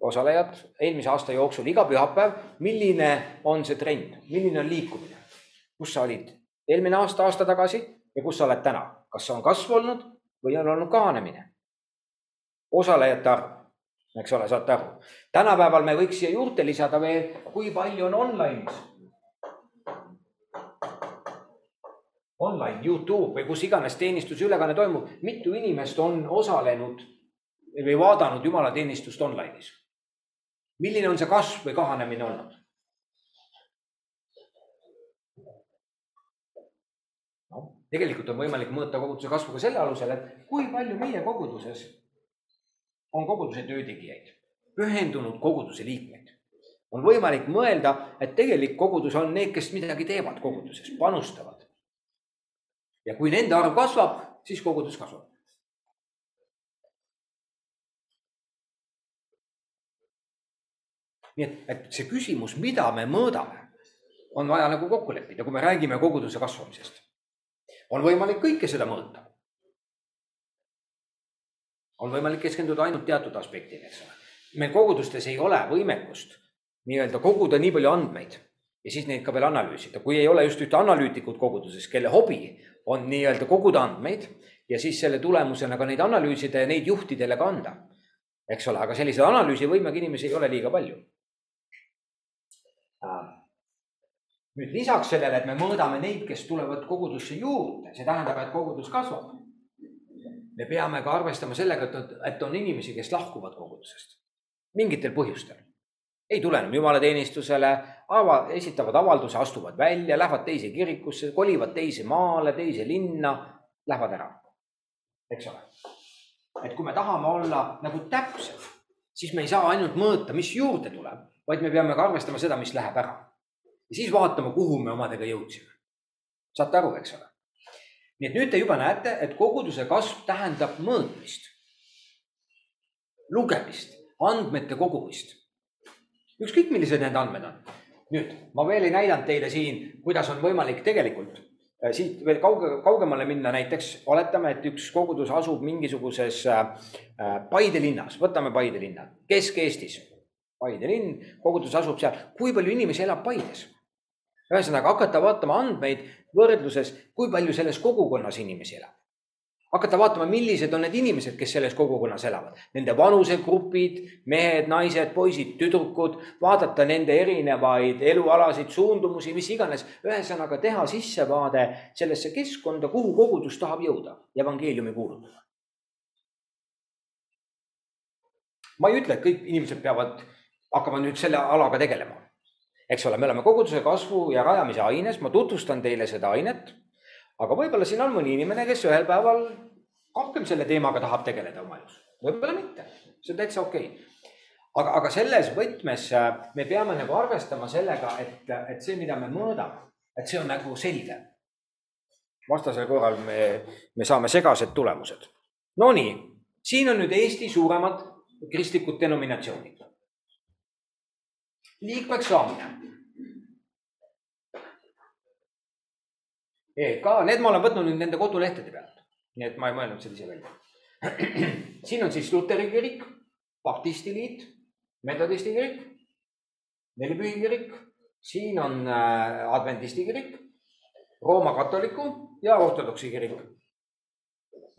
osalejad eelmise aasta jooksul iga pühapäev, milline on see trend, milline on liikumine? kus sa olid eelmine aasta, aasta tagasi ja kus sa oled täna, kas on kasv olnud või on olnud kahanemine? osalejate arv, eks ole, saate aru. tänapäeval me võiks siia juurde lisada veel, kui palju on online'is online, Youtube või kus iganes teenistusülekanne toimub, mitu inimest on osalenud või vaadanud jumalateenistust online'is? Milline on see kasv või kahanemine olnud? noh, tegelikult on võimalik mõõta koguduse kasvu ka selle alusel, et kui palju meie koguduses on koguduse töötegijaid, pühendunud koguduse liikmeid. on võimalik mõelda, et tegelik kogudus on need, kes midagi teevad koguduses, panustavad ja kui nende arv kasvab, siis kogudus kasvab. Nii et, et see küsimus, mida me mõõdame, on vaja nagu kokku leppida, kui me räägime koguduse kasvamisest. on võimalik kõike seda mõõta. on võimalik keskenduda ainult teatud aspektile, eks ole. meil kogudustes ei ole võimekust nii-öelda koguda nii palju andmeid ja siis neid ka veel analüüsida, kui ei ole just ühte analüütikut koguduses, kelle hobi on nii-öelda koguda andmeid ja siis selle tulemusena ka neid analüüsida ja neid juhtidele ka anda. eks ole, aga sellise analüüsivõimega inimesi ei ole liiga palju. Äh, nüüd lisaks sellele, et me mõõdame neid, kes tulevad kogudusse juurde, see tähendab, et kogudus kasvab. me peame ka arvestama sellega, et, et on inimesi, kes lahkuvad kogudusest mingitel põhjustel ei tule enam jumalateenistusele, ava-, esitavad avalduse, astuvad välja, lähevad teise kirikusse, kolivad teise maale, teise linna, lähevad ära. eks ole. et kui me tahame olla nagu täpsed, siis me ei saa ainult mõõta, mis juurde tuleb, vaid me peame ka arvestama seda, mis läheb ära. ja siis vaatama, kuhu me omadega jõudsime. saate aru, eks ole? nii et nüüd te juba näete, et koguduse kasv tähendab mõõtmist, lugemist, andmete kogumist ükskõik, millised need andmed on. nüüd ma veel ei näidanud teile siin, kuidas on võimalik tegelikult äh, siit veel kauge, kaugemale minna, näiteks oletame, et üks kogudus asub mingisuguses äh, äh, Paide linnas, võtame Paide linna, Kesk-Eestis. Paide linn, kogudus asub seal, kui palju inimesi elab Paides? ühesõnaga hakata vaatama andmeid võrdluses, kui palju selles kogukonnas inimesi elab hakata vaatama, millised on need inimesed, kes selles kogukonnas elavad, nende vanusegrupid, mehed, naised, poisid, tüdrukud, vaadata nende erinevaid elualasid, suundumusi, mis iganes. ühesõnaga teha sissevaade sellesse keskkonda, kuhu kogudus tahab jõuda, evangeeliumi kuulutada. ma ei ütle, et kõik inimesed peavad hakkama nüüd selle alaga tegelema. eks ole, me oleme koguduse kasvu ja rajamise aines, ma tutvustan teile seda ainet aga võib-olla siin on mõni inimene, kes ühel päeval rohkem selle teemaga tahab tegeleda oma elus, võib-olla mitte, see on täitsa okei okay. aga, aga selles võtmes äh, me peame nagu arvestama sellega, et, et see, mida me mõõdame, et see on nagu selge. vastasel korral me, me saame segased tulemused. Nonii, siin on nüüd Eesti suuremad kristlikud denominatsioonid. Liikmeks saamine EK, need ma olen võtnud nüüd nende kodulehtede pealt, nii et ma ei mõelnud seda ise välja. <clears throat> siin on siis luteri kirik, baptisti liit, metodisti kirik, nelipühi kirik, siin on äh, adventisti kirik, Rooma katoliku ja ortodoksi kirik.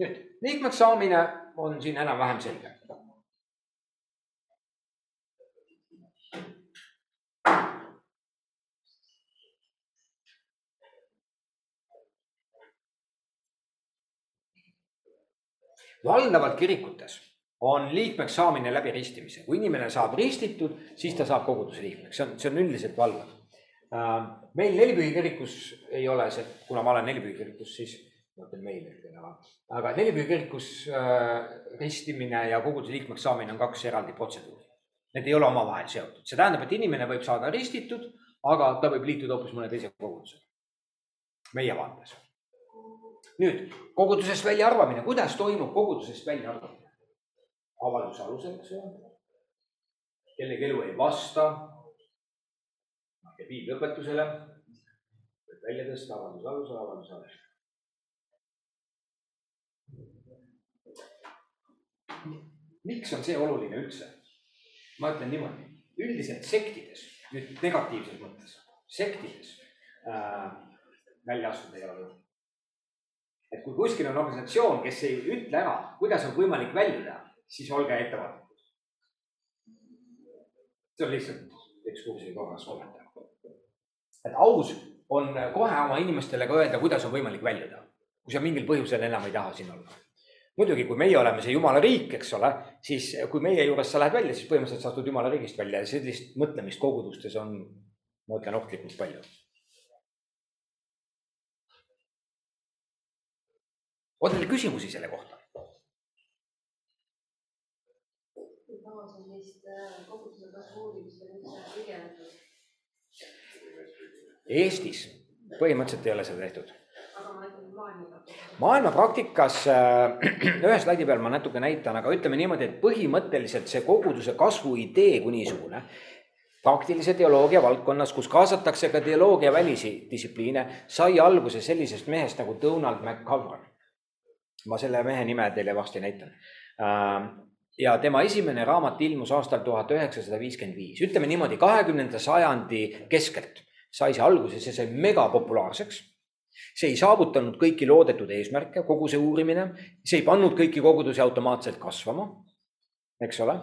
nüüd liikmeks saamine on siin enam-vähem selge. Valdavalt kirikutes on liikmeks saamine läbi ristimise, kui inimene saab ristitud, siis ta saab koguduse liikmeks, see on, see on üldiselt valdav. meil Nelipühi kirikus ei ole see, kuna ma olen Nelipühi kirikus, siis ma ütlen meil, aga Nelipühi kirikus äh, ristimine ja koguduse liikmeks saamine on kaks eraldi protseduuri. Need ei ole omavahel seotud, see tähendab, et inimene võib saada ristitud, aga ta võib liituda hoopis mõne teise kogudusega. meie vaates. Nüüd kogudusest väljaarvamine, kuidas toimub kogudusest väljaarvamine? avalduse alusel, eks ole. kellegi elu ei vasta. piibliõpetusele võib välja tõsta avalduse alusel, avalduse alusel. miks on see oluline üldse? ma ütlen niimoodi, üldiselt sektides, nüüd negatiivses mõttes, sektides äh, välja astuda ei ole võimalik. Et kui kuskil on organisatsioon, kes ei ütle ära, kuidas on võimalik väljuda, siis olge ettevaatlikud. see on lihtsalt ekskursi korras kommentaar. et aus on kohe oma inimestele ka öelda, kuidas on võimalik väljuda, kui sa mingil põhjusel enam ei taha siin olla muidugi, kui meie oleme see jumala riik, eks ole, siis kui meie juurest sa lähed välja, siis põhimõtteliselt sa astud jumala riigist välja ja sellist mõtlemist kogudustes on, ma ütlen, ohtlikult palju. On teil küsimusi selle kohta? Eestis põhimõtteliselt ei ole seda tehtud maailma praktikas äh, <clears throat> ühe slaidi peal ma natuke näitan, aga ütleme niimoodi, et põhimõtteliselt see koguduse kasvu idee kui niisugune praktilise teoloogia valdkonnas, kus kaasatakse ka teoloogia välisi distsipliine, sai alguse sellisest mehest nagu Donald McCowan. Ma selle mehe nime teile varsti näitan. Äh, ja tema esimene raamat ilmus aastal tuhat üheksasada viiskümmend viis, ütleme niimoodi, kahekümnenda sajandi keskelt sai see alguse, see sai megapopulaarseks see ei saavutanud kõiki loodetud eesmärke, kogu see uurimine, see ei pannud kõiki kogudusi automaatselt kasvama, eks ole.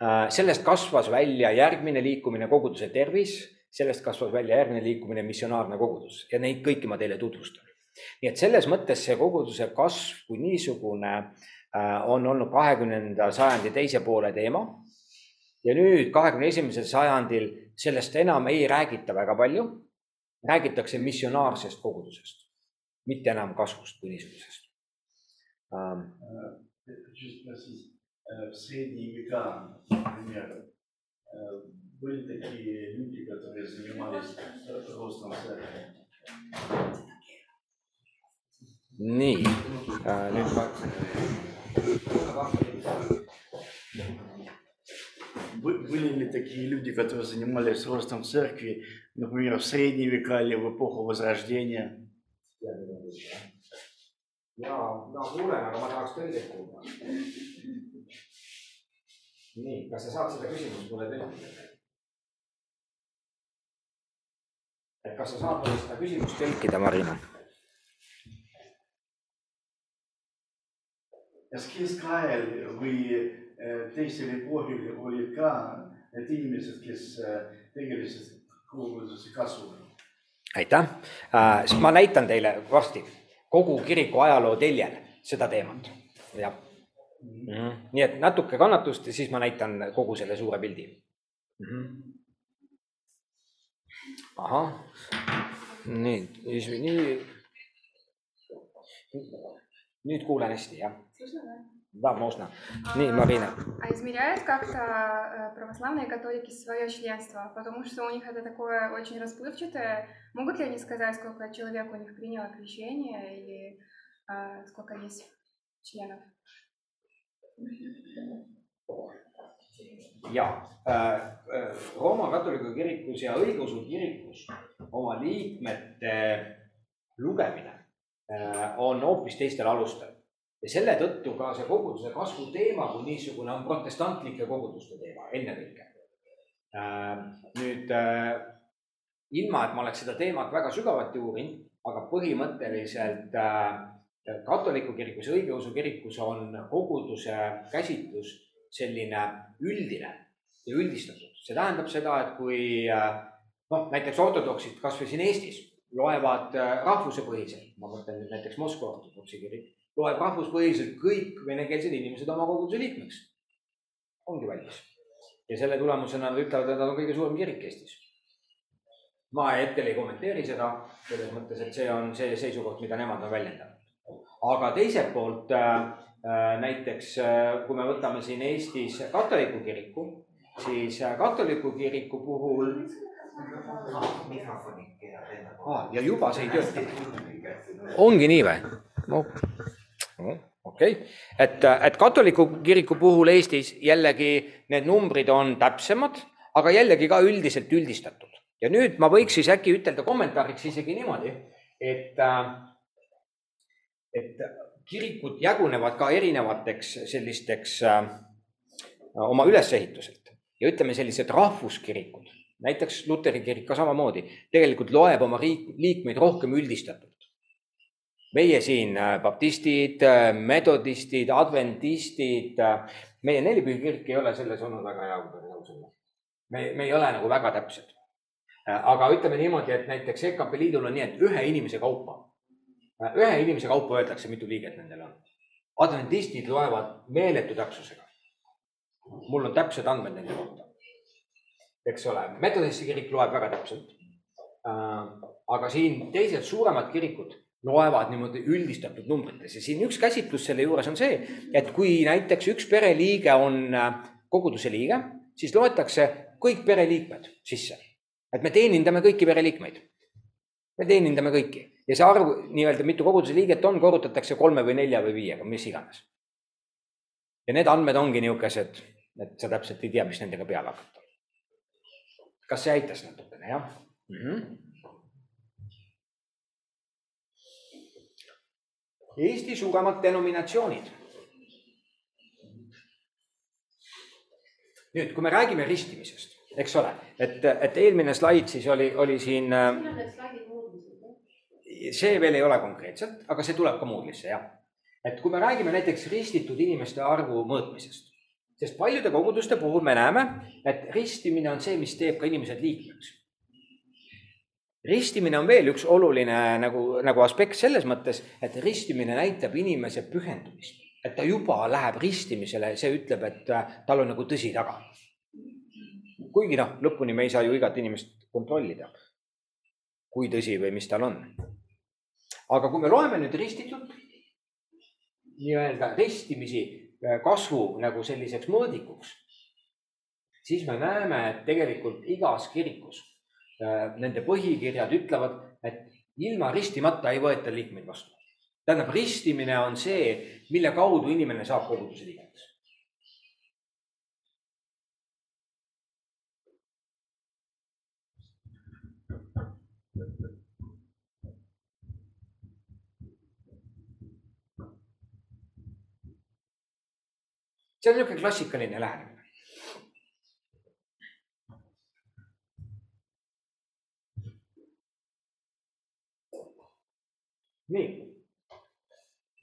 Äh, sellest kasvas välja järgmine liikumine, koguduse tervis, sellest kasvas välja järgmine liikumine, missionaarne kogudus ja neid kõiki ma teile tutvustan nii et selles mõttes see koguduse kasv kui niisugune äh, on olnud kahekümnenda sajandi teise poole teema. ja nüüd kahekümne esimesel sajandil sellest enam ei räägita väga palju räägitakse missionaarsest kogudusest, mitte enam kasvust kui niisugusest um,. В средние века, например, были такие люди, которые занимались ростом церкви. Nii äh,, nüüd ma. Были ли такие люди, которые занимались ростом церкви например, в средние века или в эпоху Возрождения. nii, kas sa saad seda küsimust mulle et kas sa saad mulle seda küsimust tõlkida, Marina? Kas keskaajal või teisel epohhil olid ka need inimesed, kes tegelesid koguduse kasvuga. aitäh äh,, siis ma näitan teile varsti kogu kiriku ajaloo teljel seda teemat, jah mm. -hmm. nii et natuke kannatust ja siis ma näitan kogu selle suure pildi mm. -hmm. ahah, nii, nii. Nüüd kuulen hästi, jah Да, можно. Не, Марина. А измеряют как-то э, православные католики свое членство? Потому что у них это такое очень расплывчатое. Могут ли они сказать, сколько человек у них приняло крещение или а, сколько есть членов? ja äh, äh, Rooma katoliku kirikus ja õigeusu kirikus oma liikmete lugemine on hoopis teistel alustel ja selle tõttu ka see koguduse kasvu teema kui niisugune on protestantlike koguduste teema ennekõike. Äh, nüüd äh, ilma, et ma oleks seda teemat väga sügavuti uurinud, aga põhimõtteliselt äh, katoliku kirikus õigeusu kirikus on koguduse käsitlus selline üldine ja üldistatud. see tähendab seda, et kui noh, näiteks ortodoksid kasvõi siin Eestis loevad rahvusepõhiselt, ma mõtlen nüüd näiteks Moskva ortodoksi kirik loeb rahvuspõhiselt kõik venekeelsed inimesed oma koguduse liikmeks. ongi valmis. ja selle tulemusena nad ütlevad, et nad on kõige suurem kirik Eestis. ma hetkel ei kommenteeri seda selles mõttes, et see on see seisukoht, mida nemad on väljendanud. aga teiselt poolt äh, äh näiteks äh, kui me võtame siin Eestis katoliku kiriku, siis äh, katoliku kiriku puhul ah, ja juba see ei tööta. ongi nii või no.? okei okay., et, et katoliku kiriku puhul Eestis jällegi need numbrid on täpsemad, aga jällegi ka üldiselt üldistatud. ja nüüd ma võiks siis äkki ütelda kommentaariks isegi niimoodi, et, et kirikud jagunevad ka erinevateks sellisteks oma ülesehituselt ja ütleme, sellised rahvuskirikud näiteks Luteri kirik ka samamoodi, tegelikult loeb oma riik, liikmeid rohkem üldistatult. meie siin äh, baptistid, äh, metodistid, adventistid, äh, meie nelipühi kirik ei ole selles olnud väga hea, kui peab nõus olema. me, me ei ole nagu väga täpsed. aga ütleme niimoodi, et näiteks EKP Liidul on nii, et ühe inimese kaupa, ühe inimese kaupa öeldakse, mitu liiget nendel on. adventistid loevad meeletu täpsusega. mul on täpsed andmed nende kohta eks ole, metodisti kirik loeb väga täpselt. Äh, aga siin teised suuremad kirikud loevad niimoodi üldistatud numbrites ja siin üks käsitlus selle juures on see, et kui näiteks üks pereliige on äh, koguduse liige, siis loetakse kõik pereliikmed sisse. et me teenindame kõiki pereliikmeid. me teenindame kõiki ja see arv nii-öelda, mitu koguduse liiget on, korrutatakse kolme või nelja või viiega, mis iganes. ja need andmed ongi niisugused, et sa täpselt ei tea, mis nendega peale hakata kas see aitas natukene, jah mm? -hmm. Eesti suuremad denominatsioonid. nüüd, kui me räägime ristimisest, eks ole, et, et eelmine slaid siis oli, oli siin. see veel ei ole konkreetselt, aga see tuleb ka Moodle'isse jah. et kui me räägime näiteks ristitud inimeste arvu mõõtmisest, sest paljude koguduste puhul me näeme, et ristimine on see, mis teeb ka inimesed liikmeks. ristimine on veel üks oluline nagu, nagu aspekt selles mõttes, et ristimine näitab inimese pühendumist, et ta juba läheb ristimisele, see ütleb, et tal on nagu tõsi taga. kuigi noh, lõpuni me ei saa ju igat inimest kontrollida, kui tõsi või mis tal on. aga kui me loeme nüüd ristitut, nii-öelda ristimisi Äh, kasvu nagu selliseks mõõdikuks, siis me näeme, et tegelikult igas kirikus äh, nende põhikirjad ütlevad, et ilma ristimata ei võeta liikmeid vastu. tähendab, ristimine on see, mille kaudu inimene saab koguduse liikmeks. See on niisugune klassikaline lähenemine. nii,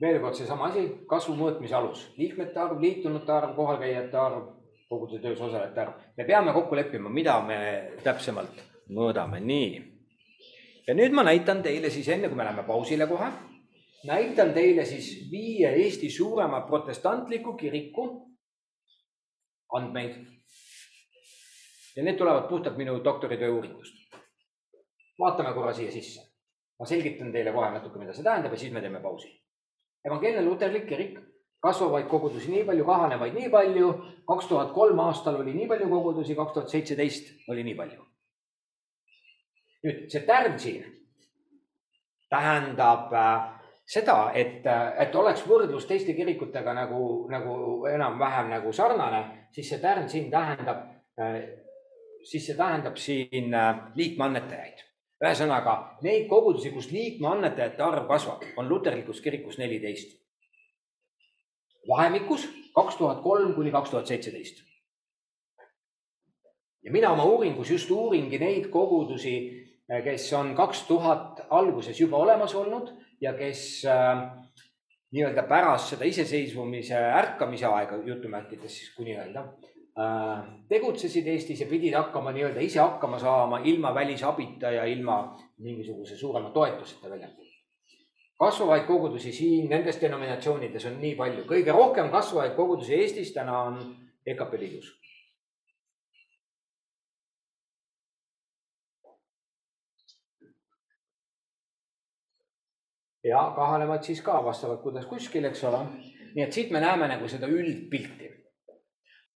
veel kord seesama asi, kasvu mõõtmise alus, liikmete arv, liitunute arv, kohalkäijate arv, koguduse töös osalejate arv. me peame kokku leppima, mida me täpsemalt mõõdame, nii. ja nüüd ma näitan teile siis enne, kui me läheme pausile kohe, näitan teile siis viie Eesti suurema protestantliku kiriku andmeid. ja need tulevad puhtalt minu doktoritöö uuringust. vaatame korra siia sisse. ma selgitan teile kohe natuke, mida see tähendab ja siis me teeme pausi. evangeelne luterlik kirik, kasvavaid kogudusi nii palju, kahanevaid nii palju, kaks tuhat kolm aastal oli nii palju kogudusi, kaks tuhat seitseteist oli nii palju. nüüd see tärn siin tähendab äh, seda, et, et oleks võrdlus teiste kirikutega nagu, nagu enam-vähem nagu sarnane, siis see tärn siin tähendab, siis see tähendab siin äh, liikmeannetajaid. ühesõnaga neid kogudusi, kus liikmeannetajate arv kasvab, on luterlikus kirikus neliteist. vahemikus kaks tuhat kolm kuni kaks tuhat seitseteist. ja mina oma uuringus just uuringi neid kogudusi, kes on kaks tuhat alguses juba olemas olnud ja kes äh, nii-öelda pärast seda iseseisvumise ärkamise aega jutumärkides siis, kui nii-öelda äh, tegutsesid Eestis ja pidid hakkama nii-öelda ise hakkama saama ilma välisabita ja ilma mingisuguse suurema toetuseta väljapoolt. kasvavaid kogudusi siin nendes denominatsioonides on nii palju, kõige rohkem kasvavaid kogudusi Eestis täna on EKP Liidus. Ja kahanevad siis ka vastavalt, kuidas kuskil, eks ole. nii et siit me näeme nagu seda üldpilti